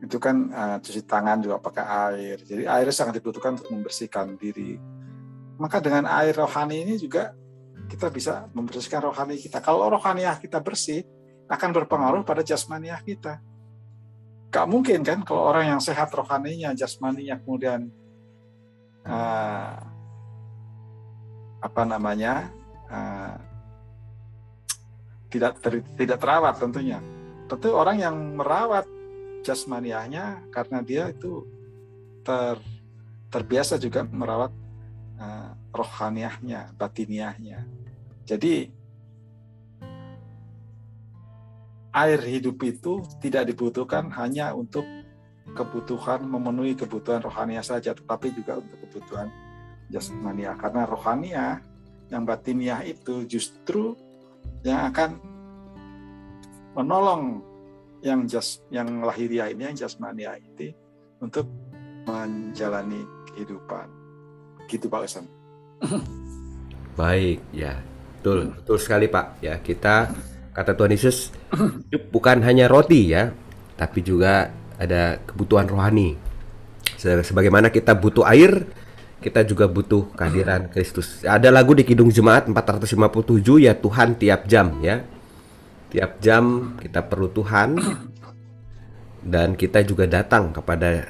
itu kan uh, cuci tangan juga pakai air. Jadi air sangat dibutuhkan untuk membersihkan diri. Maka dengan air rohani ini juga kita bisa membersihkan rohani kita. Kalau rohaniah kita bersih, akan berpengaruh pada jasmaniah kita. Gak mungkin kan kalau orang yang sehat rohaninya, jasmaninya kemudian uh, apa namanya uh, tidak ter, tidak terawat tentunya. Tentu orang yang merawat jasmaniahnya karena dia itu ter, terbiasa juga merawat uh, rohaniahnya, batiniahnya. Jadi air hidup itu tidak dibutuhkan hanya untuk kebutuhan memenuhi kebutuhan rohania saja, tetapi juga untuk kebutuhan jasmania. Karena rohania yang batiniah itu justru yang akan menolong yang jas yang lahiriah ini yang jasmania itu untuk menjalani kehidupan. Gitu Pak Usan. Baik, ya. Betul, betul sekali Pak. Ya, kita Kata Tuhan Yesus, bukan hanya roti ya, tapi juga ada kebutuhan rohani. Sebagaimana kita butuh air, kita juga butuh kehadiran Kristus. Ada lagu di Kidung Jemaat 457 ya Tuhan tiap jam ya. Tiap jam kita perlu Tuhan dan kita juga datang kepada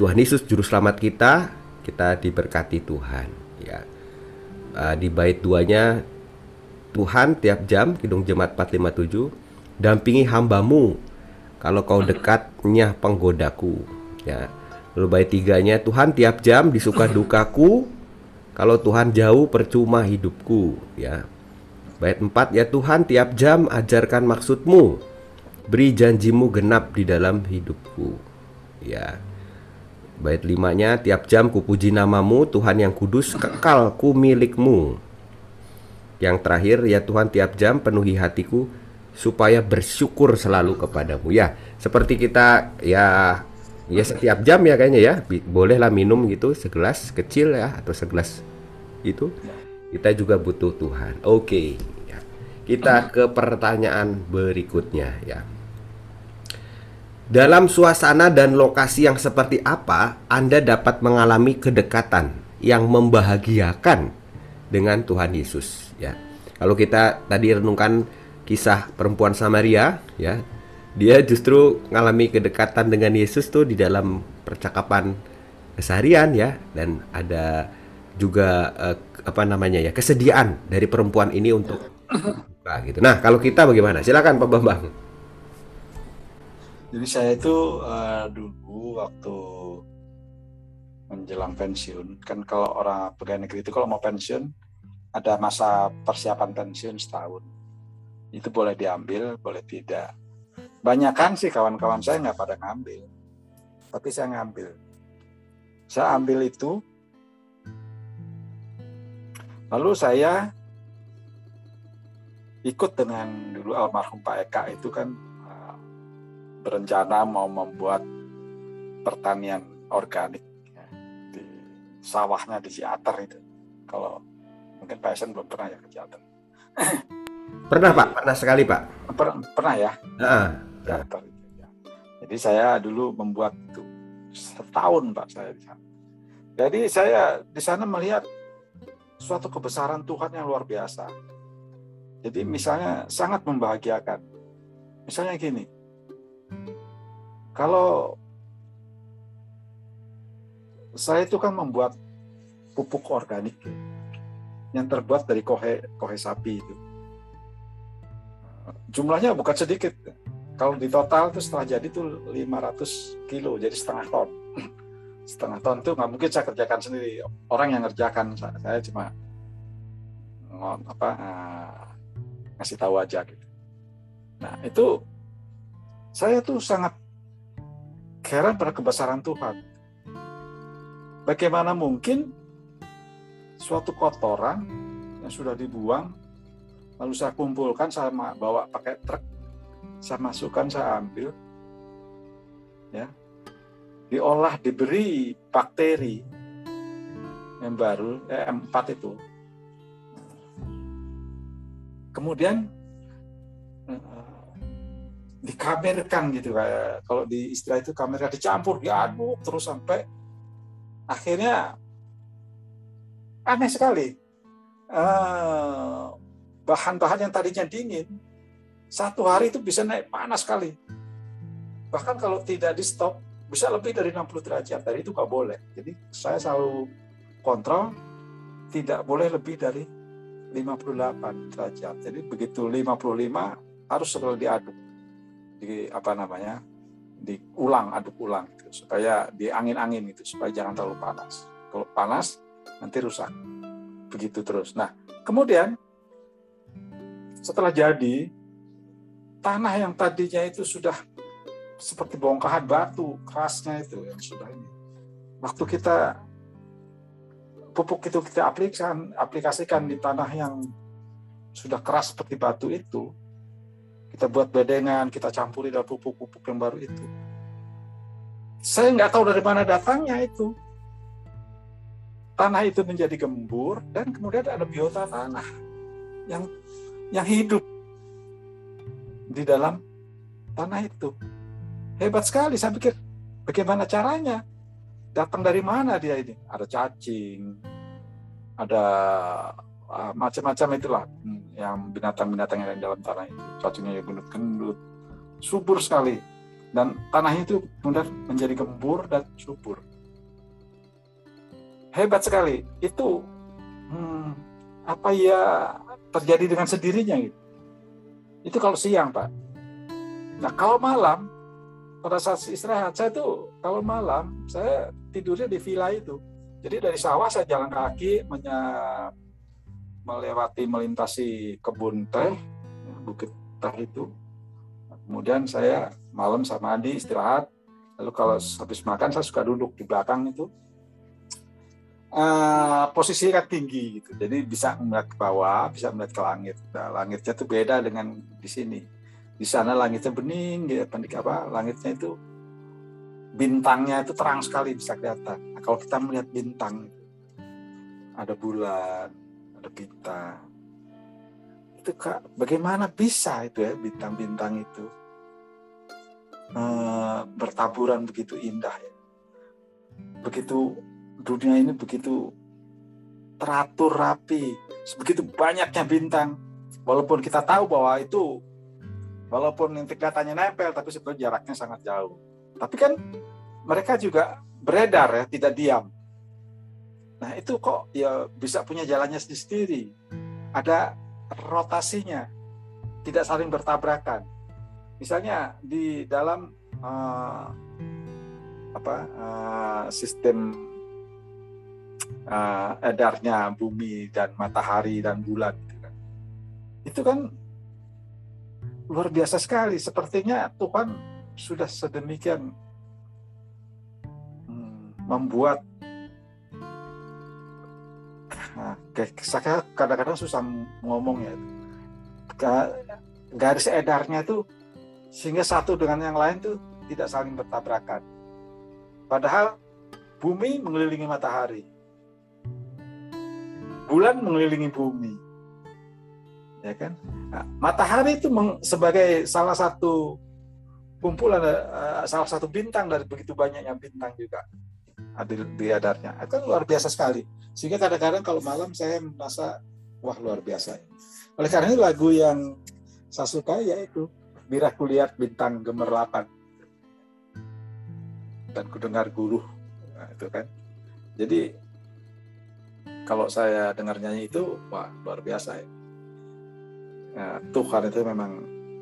Tuhan Yesus juru selamat kita, kita diberkati Tuhan ya. Uh, di bait duanya Tuhan tiap jam Kidung Jemaat 457 dampingi hambamu kalau kau dekatnya penggodaku ya. Lalu bait tiganya Tuhan tiap jam disuka dukaku kalau Tuhan jauh percuma hidupku ya. Bait empat ya Tuhan tiap jam ajarkan maksudmu beri janjimu genap di dalam hidupku ya bait limanya tiap jam kupuji namamu Tuhan yang kudus kekal ku milikmu yang terakhir, ya Tuhan tiap jam penuhi hatiku supaya bersyukur selalu kepadamu. Ya, seperti kita ya ya setiap jam ya kayaknya ya. Bolehlah minum gitu segelas kecil ya atau segelas itu. Kita juga butuh Tuhan. Oke, ya. Kita ke pertanyaan berikutnya ya. Dalam suasana dan lokasi yang seperti apa Anda dapat mengalami kedekatan yang membahagiakan dengan Tuhan Yesus ya. Kalau kita tadi renungkan kisah perempuan Samaria ya, dia justru mengalami kedekatan dengan Yesus tuh di dalam percakapan keseharian ya dan ada juga uh, apa namanya ya kesediaan dari perempuan ini untuk nah, gitu. Nah, kalau kita bagaimana? Silakan Pak Bambang. Jadi saya itu uh, dulu waktu menjelang pensiun, kan kalau orang pegawai negeri itu kalau mau pensiun ada masa persiapan pensiun setahun. Itu boleh diambil, boleh tidak. Banyak kan sih kawan-kawan saya nggak pada ngambil, tapi saya ngambil. Saya ambil itu, lalu saya ikut dengan dulu almarhum Pak Eka itu kan berencana mau membuat pertanian organik ya, di sawahnya di Ciater itu. Kalau mungkin Pak Esen belum pernah ya ke Ciater. Pernah Pak, pernah sekali Pak. Per pernah ya. Uh. Ciater itu. Ya. Jadi saya dulu membuat itu setahun Pak saya di sana. Jadi saya di sana melihat suatu kebesaran Tuhan yang luar biasa. Jadi misalnya sangat membahagiakan. Misalnya gini, kalau saya itu kan membuat pupuk organik ya, yang terbuat dari kohe kohe sapi itu. Jumlahnya bukan sedikit. Kalau di total itu setelah jadi itu 500 kilo, jadi setengah ton. Setengah ton itu nggak mungkin saya kerjakan sendiri. Orang yang ngerjakan, saya cuma apa eh, ngasih tahu aja gitu. Nah itu saya tuh sangat heran pada kebesaran Tuhan. Bagaimana mungkin suatu kotoran yang sudah dibuang, lalu saya kumpulkan, saya bawa pakai truk, saya masukkan, saya ambil, ya, diolah, diberi bakteri yang baru, eh, empat itu. Kemudian dikamerkan gitu kayak kalau di istilah itu kamera dicampur diaduk terus sampai akhirnya aneh sekali. Eh, bahan-bahan yang tadinya dingin satu hari itu bisa naik panas sekali. Bahkan kalau tidak di stop bisa lebih dari 60 derajat dari itu nggak boleh. Jadi saya selalu kontrol tidak boleh lebih dari 58 derajat. Jadi begitu 55 harus selalu diaduk di apa namanya diulang aduk ulang gitu, supaya di angin-angin itu supaya jangan terlalu panas. Kalau panas nanti rusak. Begitu terus. Nah kemudian setelah jadi tanah yang tadinya itu sudah seperti bongkahan batu kerasnya itu yang sudah ini. Waktu kita pupuk itu kita aplikasikan aplikasikan di tanah yang sudah keras seperti batu itu kita buat bedengan, kita campuri dalam pupuk-pupuk yang baru itu. Saya nggak tahu dari mana datangnya itu. Tanah itu menjadi gembur dan kemudian ada biota tanah yang yang hidup di dalam tanah itu. Hebat sekali, saya pikir bagaimana caranya? Datang dari mana dia ini? Ada cacing, ada uh, macam-macam itulah hmm, yang binatang-binatang yang ada dalam tanah itu cacingnya ya gendut-gendut subur sekali. Dan tanahnya itu kemudian menjadi gembur dan subur. Hebat sekali. Itu hmm, apa ya terjadi dengan sendirinya gitu. Itu kalau siang pak. Nah kalau malam pada saat istirahat saya tuh kalau malam saya tidurnya di villa itu. Jadi dari sawah saya jalan kaki menyap melewati melintasi kebun teh bukit teh itu. Kemudian saya malam sama Adi istirahat. Lalu kalau habis makan saya suka duduk di belakang itu. Uh, posisinya kan tinggi gitu. Jadi bisa melihat ke bawah bisa melihat ke langit. Nah, langitnya itu beda dengan di sini. Di sana langitnya bening gitu apa langitnya itu bintangnya itu terang sekali bisa kelihatan. Nah, kalau kita melihat bintang ada bulan bintang itu kak bagaimana bisa itu ya bintang-bintang itu e, bertaburan begitu indah ya? Begitu dunia ini begitu teratur rapi sebegitu banyaknya bintang. Walaupun kita tahu bahwa itu walaupun intik datanya nempel tapi sebenarnya jaraknya sangat jauh. Tapi kan mereka juga beredar ya tidak diam Nah itu kok ya bisa punya jalannya sendiri. Ada rotasinya, tidak saling bertabrakan. Misalnya di dalam uh, apa uh, sistem uh, edarnya bumi dan matahari dan bulan gitu kan. itu kan luar biasa sekali sepertinya Tuhan sudah sedemikian hmm, membuat nah, saya kadang-kadang susah ngomong ya. Garis edarnya itu sehingga satu dengan yang lain tuh tidak saling bertabrakan. Padahal bumi mengelilingi matahari. Bulan mengelilingi bumi. Ya kan? Nah, matahari itu sebagai salah satu kumpulan uh, salah satu bintang dari begitu banyaknya bintang juga ada di radarnya itu kan luar biasa sekali. Sehingga kadang-kadang kalau malam saya merasa wah luar biasa oleh karena itu lagu yang saya suka yaitu bila kulihat bintang gemerlapan dan kudengar guru nah, itu kan. Jadi kalau saya dengar nyanyi itu wah luar biasa ya. Nah, Tuhan itu memang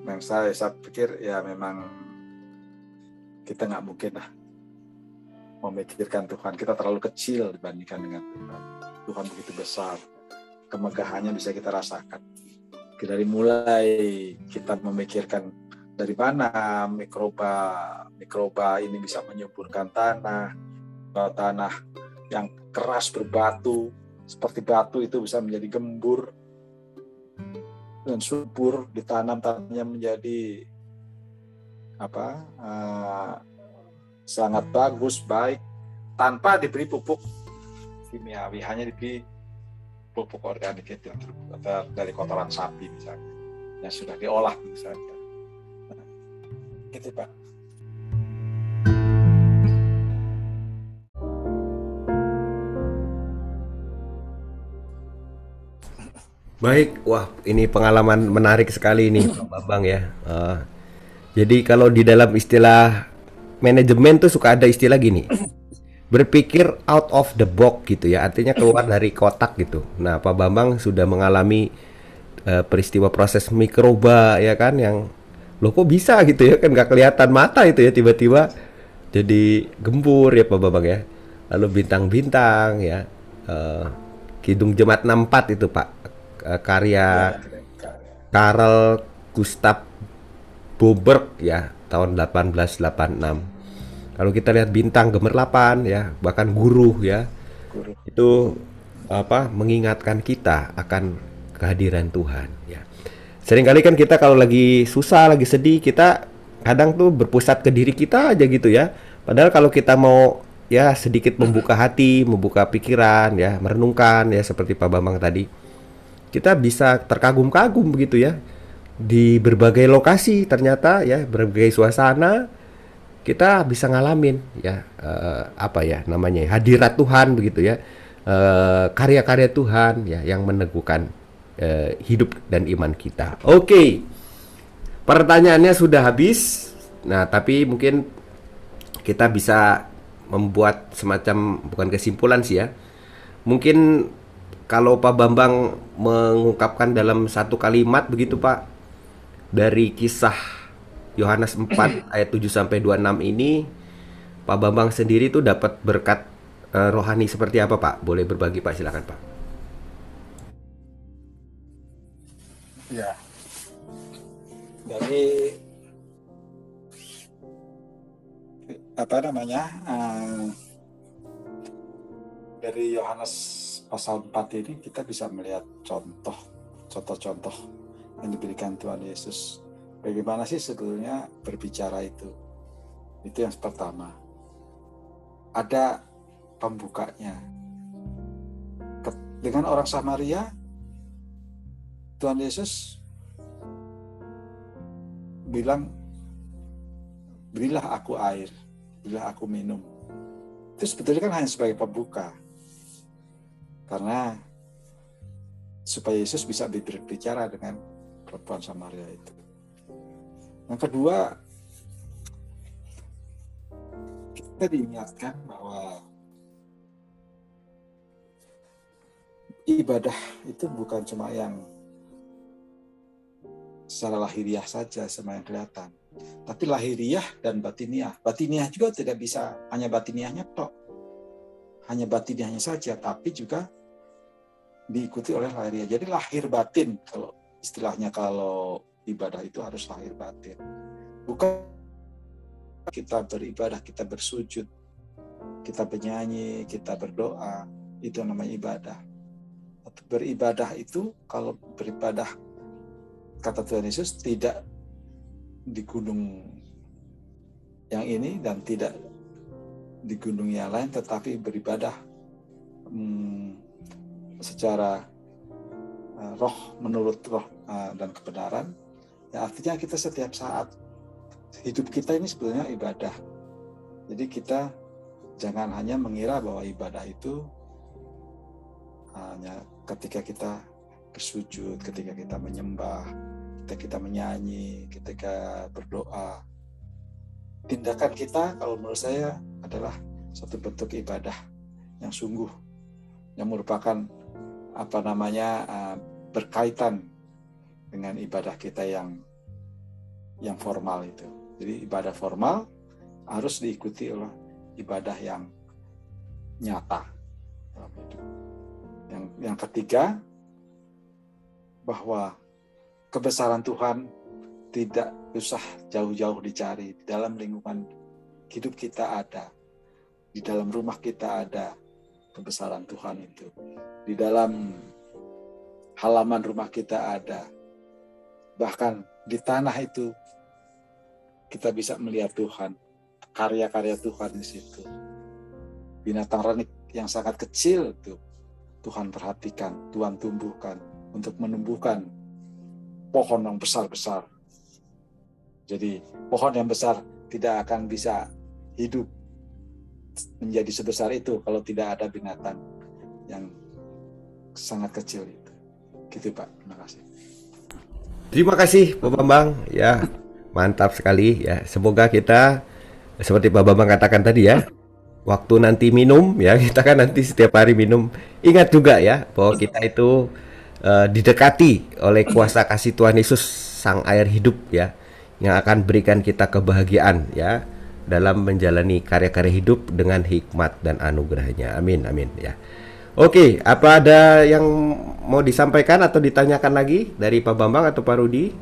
memang saya saya pikir ya memang kita nggak mungkin lah memikirkan Tuhan. Kita terlalu kecil dibandingkan dengan Tuhan. Tuhan begitu besar. Kemegahannya bisa kita rasakan. Dari mulai kita memikirkan dari mana mikroba mikroba ini bisa menyuburkan tanah tanah yang keras berbatu seperti batu itu bisa menjadi gembur dan subur ditanam tanahnya menjadi apa uh, sangat bagus baik. Tanpa diberi pupuk kimiawi hanya diberi pupuk organik itu dari kotoran sapi misalnya yang sudah diolah misalnya. Nah, gitu pak. Baik, wah ini pengalaman menarik sekali ini Pak Babang ya. Uh, jadi kalau di dalam istilah manajemen tuh suka ada istilah gini, berpikir out of the box gitu ya, artinya keluar dari kotak gitu. Nah Pak Bambang sudah mengalami uh, peristiwa proses mikroba ya kan, yang lo kok bisa gitu ya kan nggak kelihatan mata itu ya tiba-tiba jadi gembur ya Pak Bambang ya. Lalu bintang-bintang ya, uh, Kidung Jemaat 64 itu Pak uh, karya Karel Gustav Boberg ya tahun 1886. Kalau kita lihat bintang gemerlapan ya, bahkan guru ya. Guru. Itu apa mengingatkan kita akan kehadiran Tuhan ya. Seringkali kan kita kalau lagi susah, lagi sedih, kita kadang tuh berpusat ke diri kita aja gitu ya. Padahal kalau kita mau ya sedikit membuka hati, membuka pikiran ya, merenungkan ya seperti Pak Bambang tadi kita bisa terkagum-kagum begitu ya di berbagai lokasi ternyata ya berbagai suasana kita bisa ngalamin ya uh, apa ya namanya hadirat Tuhan begitu ya karya karya-karya Tuhan ya yang meneguhkan uh, hidup dan iman kita. Oke, okay. pertanyaannya sudah habis. Nah, tapi mungkin kita bisa membuat semacam bukan kesimpulan sih ya. Mungkin kalau Pak Bambang mengungkapkan dalam satu kalimat begitu Pak dari kisah Yohanes 4 ayat 7 sampai 26 ini Pak Bambang sendiri itu dapat berkat uh, rohani seperti apa Pak? Boleh berbagi Pak silakan Pak. Ya. Dari apa namanya? Uh, dari Yohanes pasal 4 ini kita bisa melihat contoh contoh-contoh yang diberikan Tuhan Yesus. Bagaimana sih sebetulnya berbicara itu? Itu yang pertama. Ada pembukanya. Dengan orang Samaria, Tuhan Yesus bilang, berilah aku air, berilah aku minum. Itu sebetulnya kan hanya sebagai pembuka karena supaya Yesus bisa berbicara dengan perempuan Samaria itu. Yang kedua, kita diingatkan bahwa ibadah itu bukan cuma yang secara lahiriah saja sama yang kelihatan. tapi lahiriah dan batiniah. Batiniah juga tidak bisa hanya batiniahnya tok. Hanya batiniahnya saja, tapi juga diikuti oleh lahiriah. Jadi lahir batin kalau istilahnya kalau ibadah itu harus lahir batin. Bukan kita beribadah, kita bersujud, kita bernyanyi, kita berdoa, itu namanya ibadah. Beribadah itu kalau beribadah kata Tuhan Yesus tidak di gunung yang ini dan tidak di gunung yang lain tetapi beribadah hmm, secara roh menurut roh uh, dan kebenaran ya artinya kita setiap saat hidup kita ini sebetulnya ibadah jadi kita jangan hanya mengira bahwa ibadah itu hanya ketika kita bersujud ketika kita menyembah ketika kita menyanyi, ketika berdoa. Tindakan kita kalau menurut saya adalah satu bentuk ibadah yang sungguh, yang merupakan apa namanya uh, berkaitan dengan ibadah kita yang yang formal itu. Jadi ibadah formal harus diikuti oleh ibadah yang nyata. Yang yang ketiga bahwa kebesaran Tuhan tidak usah jauh-jauh dicari di dalam lingkungan hidup kita ada di dalam rumah kita ada kebesaran Tuhan itu. Di dalam halaman rumah kita ada. Bahkan di tanah itu kita bisa melihat Tuhan karya-karya Tuhan di situ. Binatang renik yang sangat kecil itu Tuhan perhatikan Tuhan tumbuhkan untuk menumbuhkan pohon yang besar-besar. Jadi pohon yang besar tidak akan bisa hidup menjadi sebesar itu kalau tidak ada binatang yang sangat kecil itu. Gitu Pak, terima kasih. Terima kasih Pak Bambang ya. Mantap sekali ya. Semoga kita seperti Pak Bambang katakan tadi ya, waktu nanti minum ya, kita kan nanti setiap hari minum. Ingat juga ya bahwa kita itu uh, didekati oleh kuasa kasih Tuhan Yesus sang air hidup ya yang akan berikan kita kebahagiaan ya dalam menjalani karya-karya hidup dengan hikmat dan anugerahnya. Amin amin ya. Oke, apa ada yang mau disampaikan atau ditanyakan lagi dari Pak Bambang atau Pak Rudi?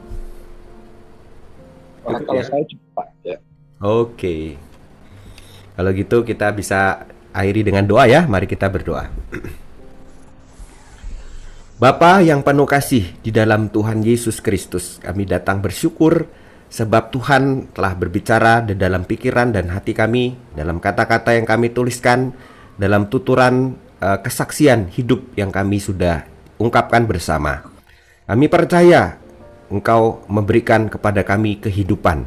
Oh, kalau ya? saya cepat ya. Oke. Kalau gitu kita bisa akhiri dengan doa ya. Mari kita berdoa. Bapa yang penuh kasih di dalam Tuhan Yesus Kristus, kami datang bersyukur sebab Tuhan telah berbicara di dalam pikiran dan hati kami, dalam kata-kata yang kami tuliskan, dalam tuturan uh, kesaksian hidup yang kami sudah ungkapkan bersama. Kami percaya Engkau memberikan kepada kami kehidupan,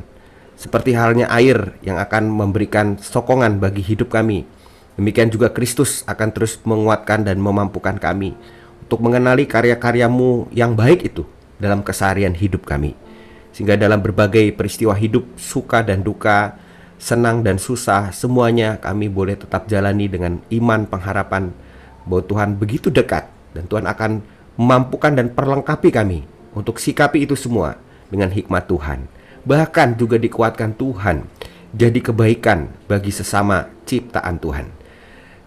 seperti halnya air yang akan memberikan sokongan bagi hidup kami. Demikian juga Kristus akan terus menguatkan dan memampukan kami untuk mengenali karya-karyamu yang baik itu dalam keseharian hidup kami. Sehingga dalam berbagai peristiwa hidup, suka dan duka, senang dan susah, semuanya kami boleh tetap jalani dengan iman pengharapan bahwa Tuhan begitu dekat dan Tuhan akan memampukan dan perlengkapi kami untuk sikapi itu semua dengan hikmat Tuhan. Bahkan juga dikuatkan Tuhan jadi kebaikan bagi sesama ciptaan Tuhan.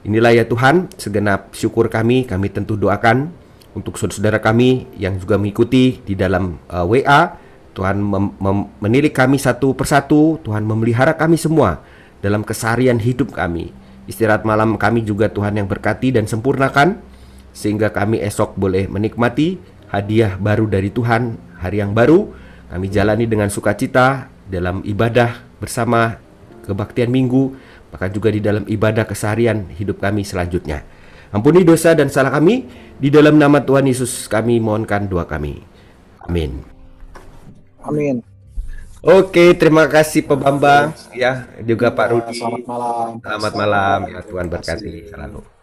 Inilah ya Tuhan, segenap syukur kami, kami tentu doakan untuk saudara-saudara kami yang juga mengikuti di dalam uh, WA. Tuhan mem menilik kami satu persatu, Tuhan memelihara kami semua dalam kesarian hidup kami. Istirahat malam kami juga Tuhan yang berkati dan sempurnakan sehingga kami esok boleh menikmati hadiah baru dari Tuhan, hari yang baru. Kami jalani dengan sukacita dalam ibadah bersama kebaktian minggu maka juga di dalam ibadah keseharian hidup kami selanjutnya. Ampuni dosa dan salah kami, di dalam nama Tuhan Yesus kami mohonkan doa kami. Amin. Amin. Oke, terima kasih Pak Bambang ya, juga Pak Rudi. Selamat malam. Selamat malam ya, Tuhan berkati selalu.